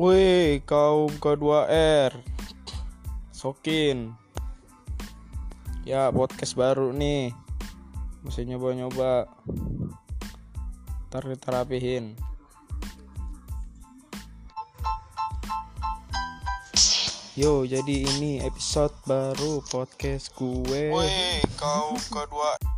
Wih, kaum K2R. Sokin. Ya, podcast baru nih. Masih nyoba-nyoba. Ntar diterapihin. Yo, jadi ini episode baru podcast gue. Woi, kau kedua